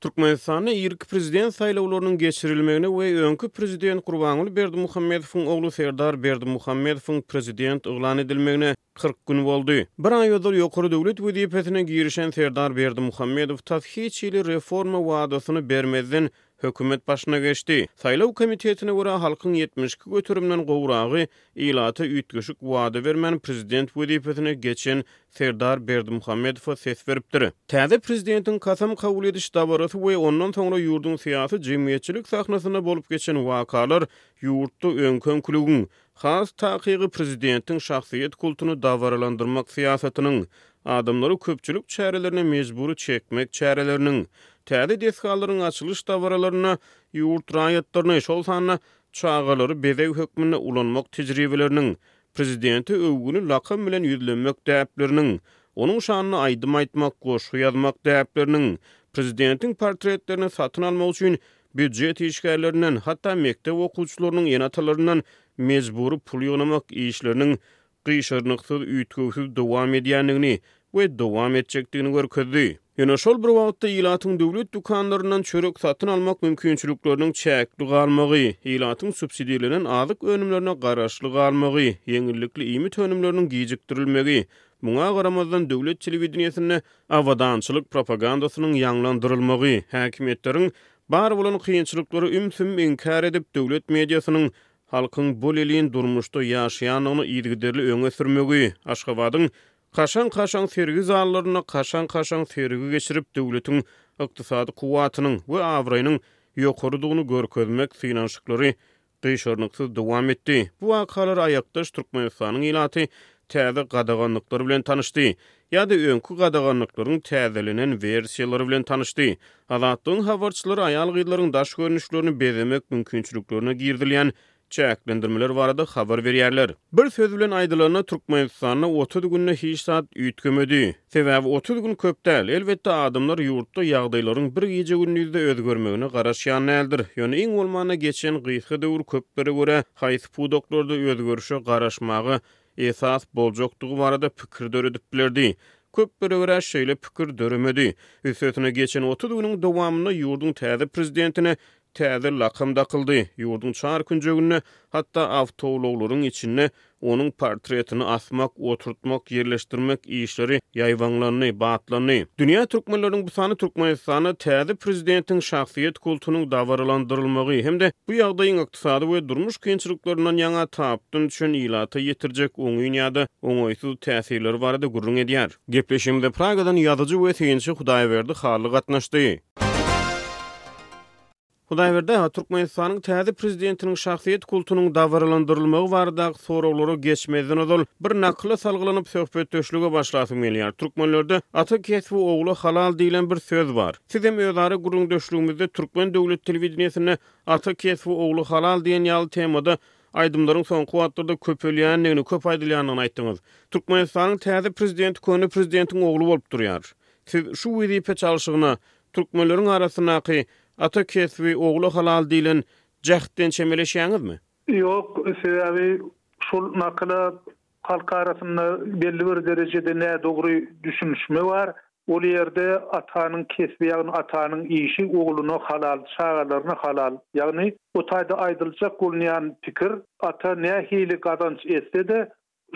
Türkmenistanda irki prezident saýlawlarynyň geçirilmegine we öňki prezident Gurbanguly Berdimuhamedowyň ogly Serdar Berdimuhamedowyň prezident yglan edilmegine kyrk gün boldy. Bir aý ozal ýokary döwlet wezipesine girişen Serdar Berdimuhamedow tas hiç hili reforma wadasyny bermezden hökümet başyna geçdi. Saýlaw komitetine görä, halkyň ýetmiş iki göterimden gowragy Ilata üýtgeşik wada bermän, prezident wezipesine geçen Serdar Berdimuhamedowa ses beripdir. Täze prezidentiň kasam kabul ediş dabarasy we ondan soňra ýurduň syýasy-jemgyýetçilik sahnasynda bolup geçen wakalar ýurtda öňki-öňküligiň, has takygy, prezidentiň şahsyýet kultuny dabaralandyrmak syýasatynyň, adamlary köpçülik çärelerine mejbury çekmek çäreleriniň, täze desgalaryň açylyş dabaralaryna ýurt raýatlaryny, şol sanda Çagalary bezeg hökmünde ulanmak tejribeleriniň, prezidente öwgüli lakam bilen ýüzlenmek däpleriniň, onuň şanyna aýdym aýtmak, goşgy ýazmak däpleriniň, prezidentiň portretlerini satyn almak üçin býujet işgärlerinden, hatda mekdep okuwçylarynyň ene-atalaryndan mejbury pul ýygnamak işleriniň gyşarnyksyz, üýtgewsiz dowam edýändigini we dowam etjekdigini görkezdi. Ýöne şol bir wagtda ilatyň döwlet dükanlaryndan çörek satyn almak mümkinçilikleriniň çäkli galmagy, ilatyň subsidirlenen azyk önümlerine garaşly galmagy, ýeňillikli iýmit önümleriniň gijikdirilmegi, muňa garamazdan döwlet telewideniýesinde abadançylyk propagandasynyň ýaňlandyrylmagy, häkimiýetleriň bar bolan kynçylyklary üm-süm inkär edip, döwlet mediasynyň halkyň bolelin durmuşda ýaşaýandygyny yzygiderli öňe sürmegi, Aşgabadyň kaşaň-kaşaň sergi zallarynda kaşaň-kaşaň sergi geçirip, döwletiň ykdysady kuwwatynyň we abraýynyň ýokarydygyny görkezmek synanyşyklary gyşarnyksyz dowam etdi. Bu wakalar aýakdaş Türkmenistanyň ilaty täze gadaganlyklar bilen tanyşdy. ýa-da öňki gadaganlyklaryň täzelenen wersiýalary bilen tanyşdy. Azatlygyň habarçylary aýal-gyzlaryň daş görnüşlerini bezemek mümkinçiliklerine girizilýän çäklendirmeler barada habar berýärler. Bir söz bilen aýdylanda, Türkmenistanda otuz günde hiç zat üýtgemedi. Sebäbi otuz gün köp däl. Elbetde, adamlar ýurtda ýagdaýlaryň bir gije-gündizde özgermegine garaşýan däldir. Ýöne iň bolmanda geçen gysga döwür köplere görä haýsy pudaklarda özgerişe garaşmaga esas boljakdygy barada pikir döredip bilerdi. Köplere görä, şeýle pikir döremedi. Üstesine, geçen otuz günüň dowamynda ýurduň täze prezidentine täze lakam dakyldy, ýurduň çar künjeginde, hatda awtoulaglaryň içinde onuň portretini asmak, oturtmak, ýerleşdirmek işleri ýaýbaňlandy, batlandy. Dünýä türkmenleriniň bu sany Türkmenistanda täze prezidentiň şahsyýet kultunyň dabaralandyrylmagy hem-de bu ýagdaýyň ykdysady we durmuş kynçylyklarynyň ýaňa tapdan düşen ilata ýetirjek oňyn ýa-da oňaýsyz täsirleri barada gürrüň edýär. Gepleşigimize Pragadan ýazyjy we synçy Hudaýberdi Hally gatnaşdy. Hudaýberdi aga, Türkmenistanyň täze prezidentiniň şahsyýet kultunyň dabaralandyrylmagy baradaky soraglara geçmezden ozal, bir nakyla salgylanyp, söhbetdeşlige başlasym gelýär. Türkmenlerde Ata kesbi ogla halal diýlen bir söz bar. Sizem özara gürrüňdeşligimizde türkmen döwlet telewideniýesinde Ata kesbi, ogly halal diýen ýaly temada aýdymlaryň soňky wagtlarda köpelýändigini, köp aýdylýandygyny aýtdyňyz. Türkmenistanyň täze prezidenti köne prezidentiň ogly bolup durýar. Siz şu wezipe çalşygyna türkmenleriň arasyndaky Ata kesbi, ogly halal diýlen jähtden çemeleşýäňizmi? Ýok, sebäbi şol nakyla Halk arasynda belli bir derejede nädogry düşünişme bar. Ol ýerde atanyň kesbi, ýagny atanyň işi ogluna halal, çagalaryna halal. Ýagny bu taýda aýdyljak bolunýan pikir, ata nähili gazanç etse-de,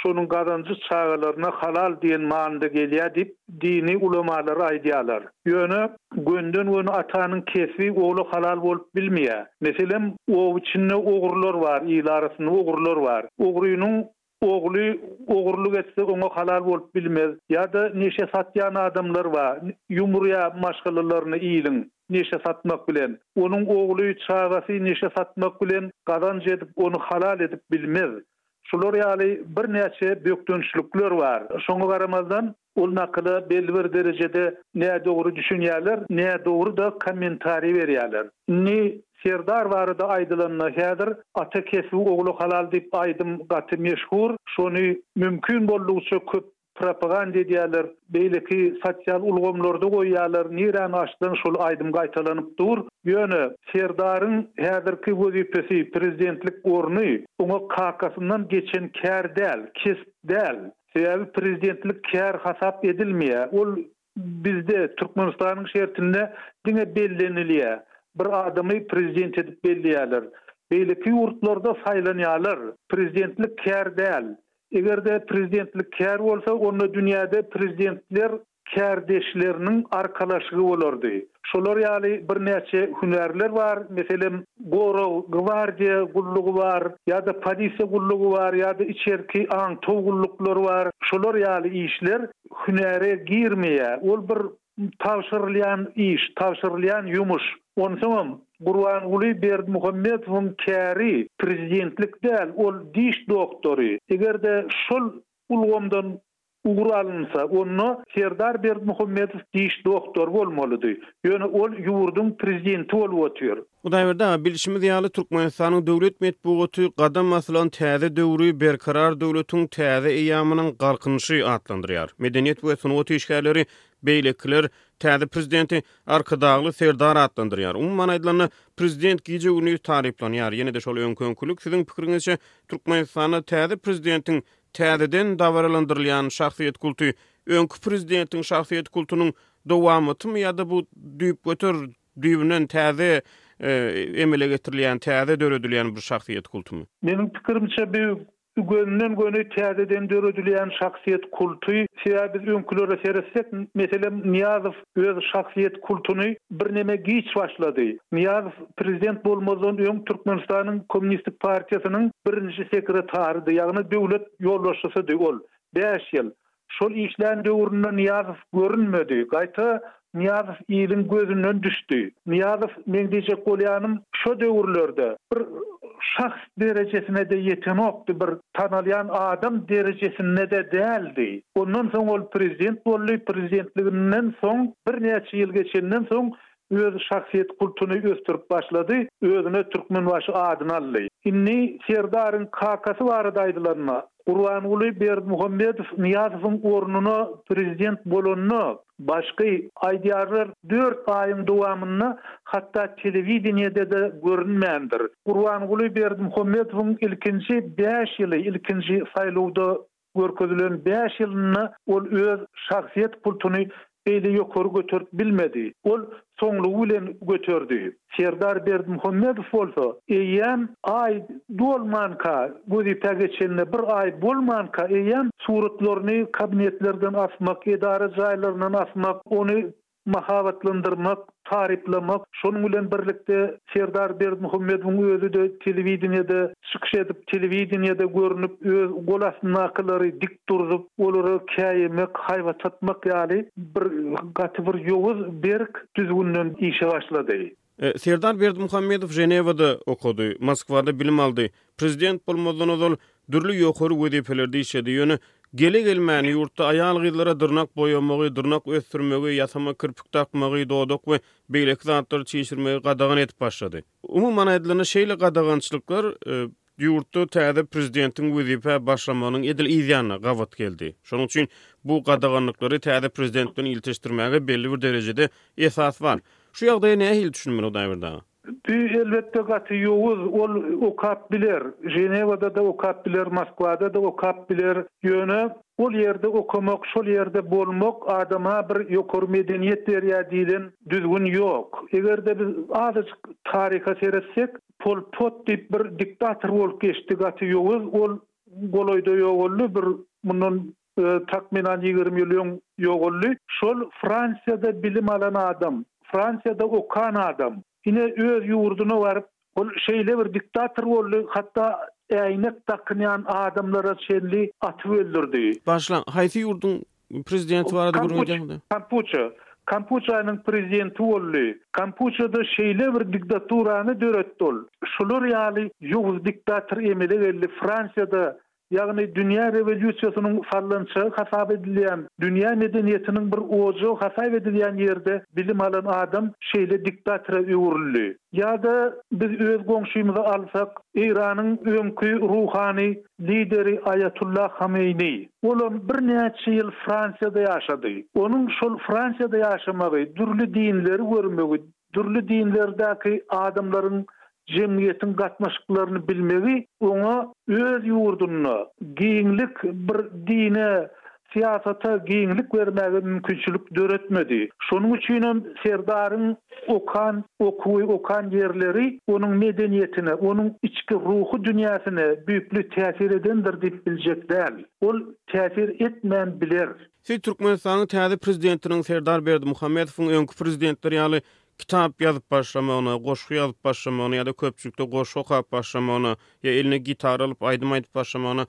şonuň gazanjy çagalaryna halal diýen manyda gelýär diýip, dini ulamalary aýdýarlar. Ýöne Gönden-göni atanyň kesbi ogla halal bolup bilmeýär. Meselem, oba içinde ogrular bar, il arasynda ogrular bar. Ogrynyň ogly ogurlyk etse, oňa halal bolup bilmez. Ýa-da neşe satýan adamlar bar. Ýumurýar maşgalalaryny iliň, neşe satmak bilen. Onuň ogly, çagasy neşe satmak bilen gazanç edip, ony halal edip bilmez. Şular ýaly birnäçe bökdençlikler bar. Şoňa garamazdan, ol nakyla belli bir derejede nädogry düşünýärler, nädogry-da kommentariý berýärler. Indi Serdar barada aýdylanda, häzir Ata kesbi ogla halal diýip aýdym gaty meşhur. Şony mümkin boldugyça köp propaganda edýärler, beýleki sosial ulgamlarda goýýarlar, niräni açsaň şol aýdym gaýtalanyp dur. Ýöne Serdaryň häzirki wezipesi, prezidentlik orny oňa kakasyndan geçen kär däl, kesp däl. Sebäbi prezidentlik kär hasap edilmeýär. Ol Bizde, Türkmenistanyň şertinde diňe bellenilýär. Bir adamy prezident edip belleýärler. Beýleki ýurtlarda saýlanýarlar. Prezidentlik kär däl. Eger-de prezidentlik kär bolsa, onda dünýäde prezidentler kärdeşleriniň arkalaşygy bolardy. Şolar ýaly birnäçe hünärler bar, meselem, gorag, gwardiýa, gullugy bar, ýa-da polisiýa gullugy bar, ýa-da içerki aňtaw gulluklary bar, şolar ýaly işler. hünäre girmeýär. Ol bir tabşyrylýan iş, tabşyrylýan ýumuş. Onsoňam Gurbanguly Berdimuhamedowyň käri prezidentlik däl, ol diş doktory. Eger-de şol ulgamdan ugur alynsa, onda Serdar Berdimuhamedow diş doktory bolmalydy. Ýöne ol ýurduň prezidenti bolup otyr. Hudaýberdi aga, bilşimiz ýaly, Türkmenistanyň döwlet metbugaty Gadam asylan täze döwri Berkarar döwletiň täze eýýamynyň Galkynyşy atlandyrýar. Medeniýet we sungat işgärleri, beýlekiler täze prezidenti Arkadagly Serdar atlandyrýar. Umuman aýdylanda, prezident gije-gündiz taryplanýar. Ýene-de şol öňki-öňkülik, siziň pikiriňizçe, Türkmenistanda täze prezidentiň täzeden dabaralandyrylýan şahsyýet kulty öňki prezidentiň şahsyýet kultunyň dowamatymy ýa-da bu düýpgöter Düýbünden täze emele getirilýän, täze döredilýän bir şahsyýet kultumy? Meniň pikirimçe bu gönden göni täzeden döredilýän şahsyýet kulty. Sebäbi biz öňkülere seretsek, meselem Nyýazow öz şahsyýet kultuny birneme giç başlady. Nyýazow prezident bolmazdan öň Türkmenistanyň Kommunistik partiýasynyň birinji sekretarydy, ýagny döwlet ýolbaşçysydy ol bäş ýyl. Şol işlän döwründe Nyýazow görünmedi. Gaýta, Nyýazow iliň gözünden düşdi. Nyýazow, meň diýjek bolýanym, şo döwürlerde bir şahs derejesine-de ýetenokdy, bir tanalýan adam derejesinde-de däldi. Ondan soň ol prezident boldy, prezidentliginden soň, birnäçe ýyl geçenden soň, Öz şahsyýet kultuny ösdürip başlady, özüne Türkmenbaşy adyny aldy. Indi Serdaryň kakasy barada aýdylanda, Gurbanguly Berdimuhamedow Nyýazowyň ornuna prezident bolanda, başky, aýdýarlar, dört aýyň dowamynda hatda telewideniýede-de görünmändir. Gurbanguly Berdimuhamedowyň ilkinji bäş ýyly ilkinji saýlawda Görkezilen bäş ýylynda ol öz şahsyýet pultuny beýle ýokary göterip bilmedi. Ol soňlugy bilen göterdi. Serdar Berdimuhamedow bolsa eýýäm aý dolmanka, wezipä geçenine bir aý bolmanka eýýäm suratlaryny kabinetlerden asmak, edara jaýlaryndan asmak, ony mahabatlandyrmak, taryplamak, şonuň bilen birlikde Serdar Berdimuhamedowyň özi-de telewideniýede çykyş edip, telewideniýede görnüp, öz gol astyndakylary dik durzup, olara käýemek, haýbat atmak ýaly bir gaty bir ýowuz, berk düzgünden işe başlady. Serdar Berdimuhamedow Ženewada okady, Moskwada bilim aldy, prezident bolmazdan ozal dürli ýokary wezipelerde işledi, ýöne gele-gelmän ýurtda aýal-gyzlara dyrnak boýamagy, dyrnak ösdürmegi, ýasama kirpik dakmagy, dodak we beýleki zatlary çişirmegi gadagan edip başlady. Umuman aýdylanda, şeýle gadagançylyklar Ýurtda täze prezidentiň wezipä başlamagynyň edil yz ýanyna gabat geldi. Şonuň üçin bu gadaganlyklary täze prezident bilen ilteşdirmäge belli bir derejede esas bar. Şu ýagdaýa nähili düşünmeli Hudaýberdi aga? Bi, elbetde, gaty ýowuz. Ol okap biler. Ženewada-da okap biler, Moskwada-da okap biler. Ýöne ol ýerde okamak, şol ýerde bolmak adama bir ýokary medeniýet berýär diýlen düzgün ýok. Eger-de biz azajyk taryha seretsek, Pol Pot diýip bir diktator bolup geçdi gaty ýowuz ol golaýda ýogaldy bir mundan takmynan ýigrimi ýyl öň ýogaldy şol Fransiýada bilim alan adam Fransiýada okan adam ine öz ýurduna baryp ol şeýle bir diktator boldy hatda äýnek dakynýan adamlara çenli atyp öldürdi. Başlaň haýsy ýurduň Prezidenti barada gürrüň edýäňizda. Kampuça. Kampuçanyň prezidenti boldy. Kampuçada şeýle bir dikdaturany döretdi ol. Şular ýaly ýowuz dikdator emele geldi. Fransiýada, ýagny dünýä rewolýusiýasynyň sallançagy hasap edilýän, dünýä medeniýetiniň bir ojagy hasap edilýän ýerde bilim alan adam şeýle dikdatora öwrüldi. Ýa-da biz öz goňşymyzy alsak, Eýranyň öňki ruhany lideri Aýatullah Hameýni. Olam birnäçe ýyl Fransiýada ýaşady. Onuň şol Fransiýada ýaşamagy, dürli dinleri görmegi, dürli dinlerdäki adamlaryň jemgyýetiň gatnaşyklaryny bilmegi oňa öz ýurdunda giňlik bir dine syýasata giňlik bermäge mümkinçilik döretmedi. Şonuň üçinem Serdaryň okan okuwy, okan ýerleri onuň medeniýetine, onuň içki ruhy dünýäsine düýpli täsir edendir diýip biljek däl. Ol täsir etmän biler. Siz Türkmenistanyň täze prezidentiniň Serdar Berdimuhamedowyň öňki prezidentler ýaly kitap ýazyp başlamagyna, goşgy ýazyp başlamagyna ýa-da köpçülikde goşgy okap başlamagyna, ýa eline gitara alyp aýdym aýdyp başlamagyna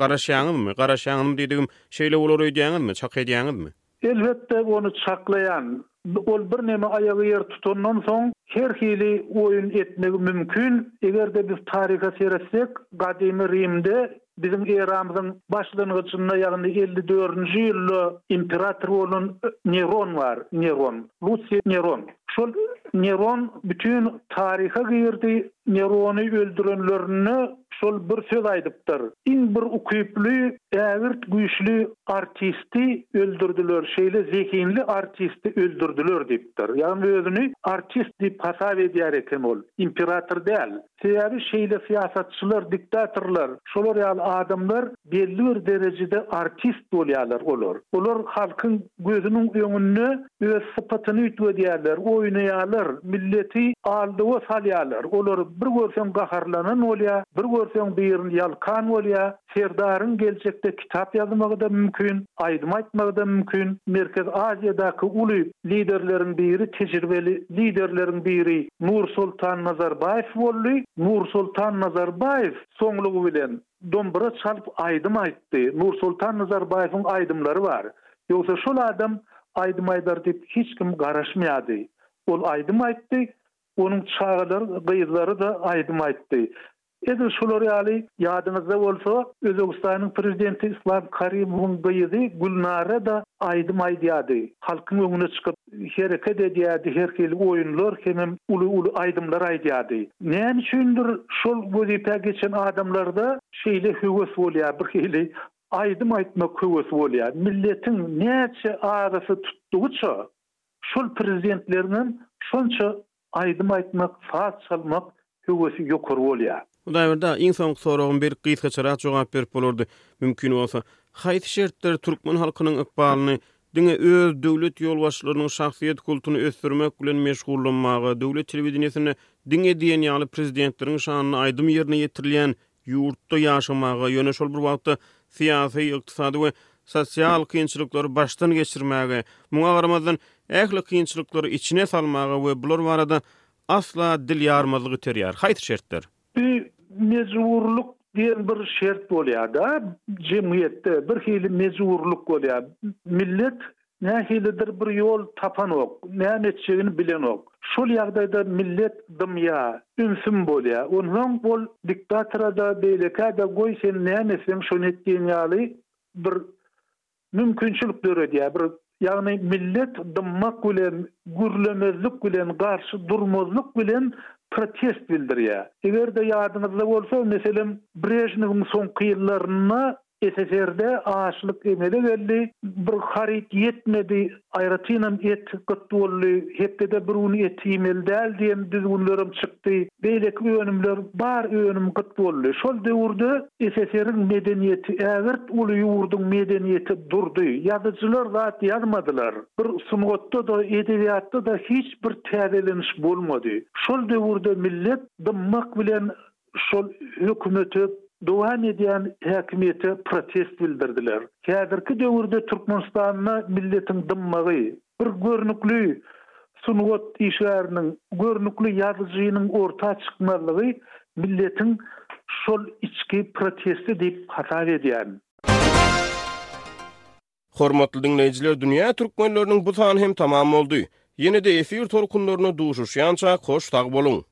Garaşýaňyzmy? Garaşýaňyzmy diýdigim, şeýle olar öýdýäňizmi, çak edýäňizmi? Elbetde, ony çaklaýan. Ol birneme aýagy ýer tutandan soň, her hili oýun etmegi mümkin. Eger-de biz taryha seretsek, gadymy Rimde biziň eramyzyň başlangyjynda, ýagny elli dördünji ýylda imperator bolan Neron bar, Neron, Lusiý Neron. Şol Neron bütin taryha girdi, Nerony öldürenlerinde şol bir söz aýdypdyr, Iň bir ukyply, ägirt güýçli artisti öldürdiler, şeýle zehinli artisti öldürdiler diýipdir. Ýagny özüni artist diýip hasap edýär eken ol, imperator däl. Sebäbi şeýle syýasatçylar, diktatorlar, şolar ýaly adamlar belli bir derejede artist bolýarlar olar. Olar halkyň gözüniň öňünde öz sypatyny üýtgedýärler, oýnaýarlar, milleti al-dowa salýarlar, olar bir görseň gaharlanan bolýa, bir görseň birin ýalkan bolýa, Serdaryň geljekde kitap ýazmagy-da mümkin, aýdym aýtmagy-da mümkin, Merkez Aziýadaky uly liderleriň biri, tejribeli liderleriň biri Nursultan Nazarbaýew boldy, Nursultan Nazarbaýew soňlugy bilen Dombura çalyp aýdym aýtdy. Nursoltan Nazarbaýewiň aýdymlary bar. Ýogsa şol adam aýdym aýdar diýip hiç kim garaşmaýardy. Ol aýdym aýtdy. Onuň çagalary, gyzlary-da aýdym aýtdy. Edil şular ýaly. Ýadyňyzda bolsa, Özbegistanyň prezidenti Islam Karimowyň gyzy Gülnara-da aýdym aýdýardy. Halkyň öňüne çykyp. hereket edýärdi, her hili oýunlar hemem uly-uly aýdymlar aýdýardy. Näme üçindir, şol wezipä geçen adamlarda şeýle höwes bolýar, bir hili aýdym aýtmak höwesi bolýar. Milletiň näçe azasy tutdugyça, şol prezidentleriňem şonça Aýdym aýtmak, saz çalmak höwesi ýokary bolýar. Hudaýberdi, iň soňky soragym belki gysgaçarak jogap berip bolardy, mümkin bolsa. Haýsy şertler türkmen halkynyň ykbalyny diňe öz döwlet ýolbaşçylarynyň şahsyýet kultuny ösdürmek bilen meşgullanmaga, döwlet telewideniýesinde diňe diýen ýaly prezidentleriň şanyna aýdym ýerine ýetirilýän ýurtda ýaşamaga, ýöne şol bir wagtda syýasy, ykdysady we sosial kynçylyklary başdan geçirmäge, muňa garamazdan, ähli kynçylyklary içine salmaga we bular barada asla dil ýarmazlyk iterýär. Haýsy şertler? Bu mejburlyk diýen bir şert bolýar-da, jemgyýetde birhili mejburlyk bolýar. Millet Nähilidir bir ýol tapanok, näme etjegini bilenok. Şol ýagdaýda millet dymýa, ümsüm bolýa. Onsoň ol diktatora-da, beýlekä-de goý sen näme etseň şony et diýen ýaly bir mümkinçilik döredýä. Bir, ýagny millet dymmak bilen, gürlemezlik bilen, garşy durmazlyk bilen protest bildirýä. Eger-de ýadyňyzda bolsa, meselem, Brežnewiň soňky ýyllarynda SSR-de açlyk emele geldi. Bir haryt ýetmedi, aýratynam et gyt boldy, hepdede bir gün et iýmeli däl diýen düzgünlerem çykdy. Beýleki önümler bar, önüm gyt boldy. Şol döwürde SSR-iň medeniýeti, ägirt uly ýurduň medeniýeti durdy. Ýazyjylar zat ýazmadylar. Bir sungatda-da, edebiýatda-da hiç bir täzeleniş bolmady. Şol döwürde millet dymmak bilen şol hökümete, dowam edýän häkimiýete protest bildirdiler. Häzirki döwürde Türkmenistanda milletiň dymmagy, bir görnükli sungat işgäriniň, görnükli ýazyjynyň orta çykmazlygy milletiň şol içki protesti diýip hasap edýärin. Hormatly diňleýjiler dünýä türkmenleriniň bu sany hem tamam boldy. Ýene-de efir tolkunlarynda duşuşýançak hoş sag boluň.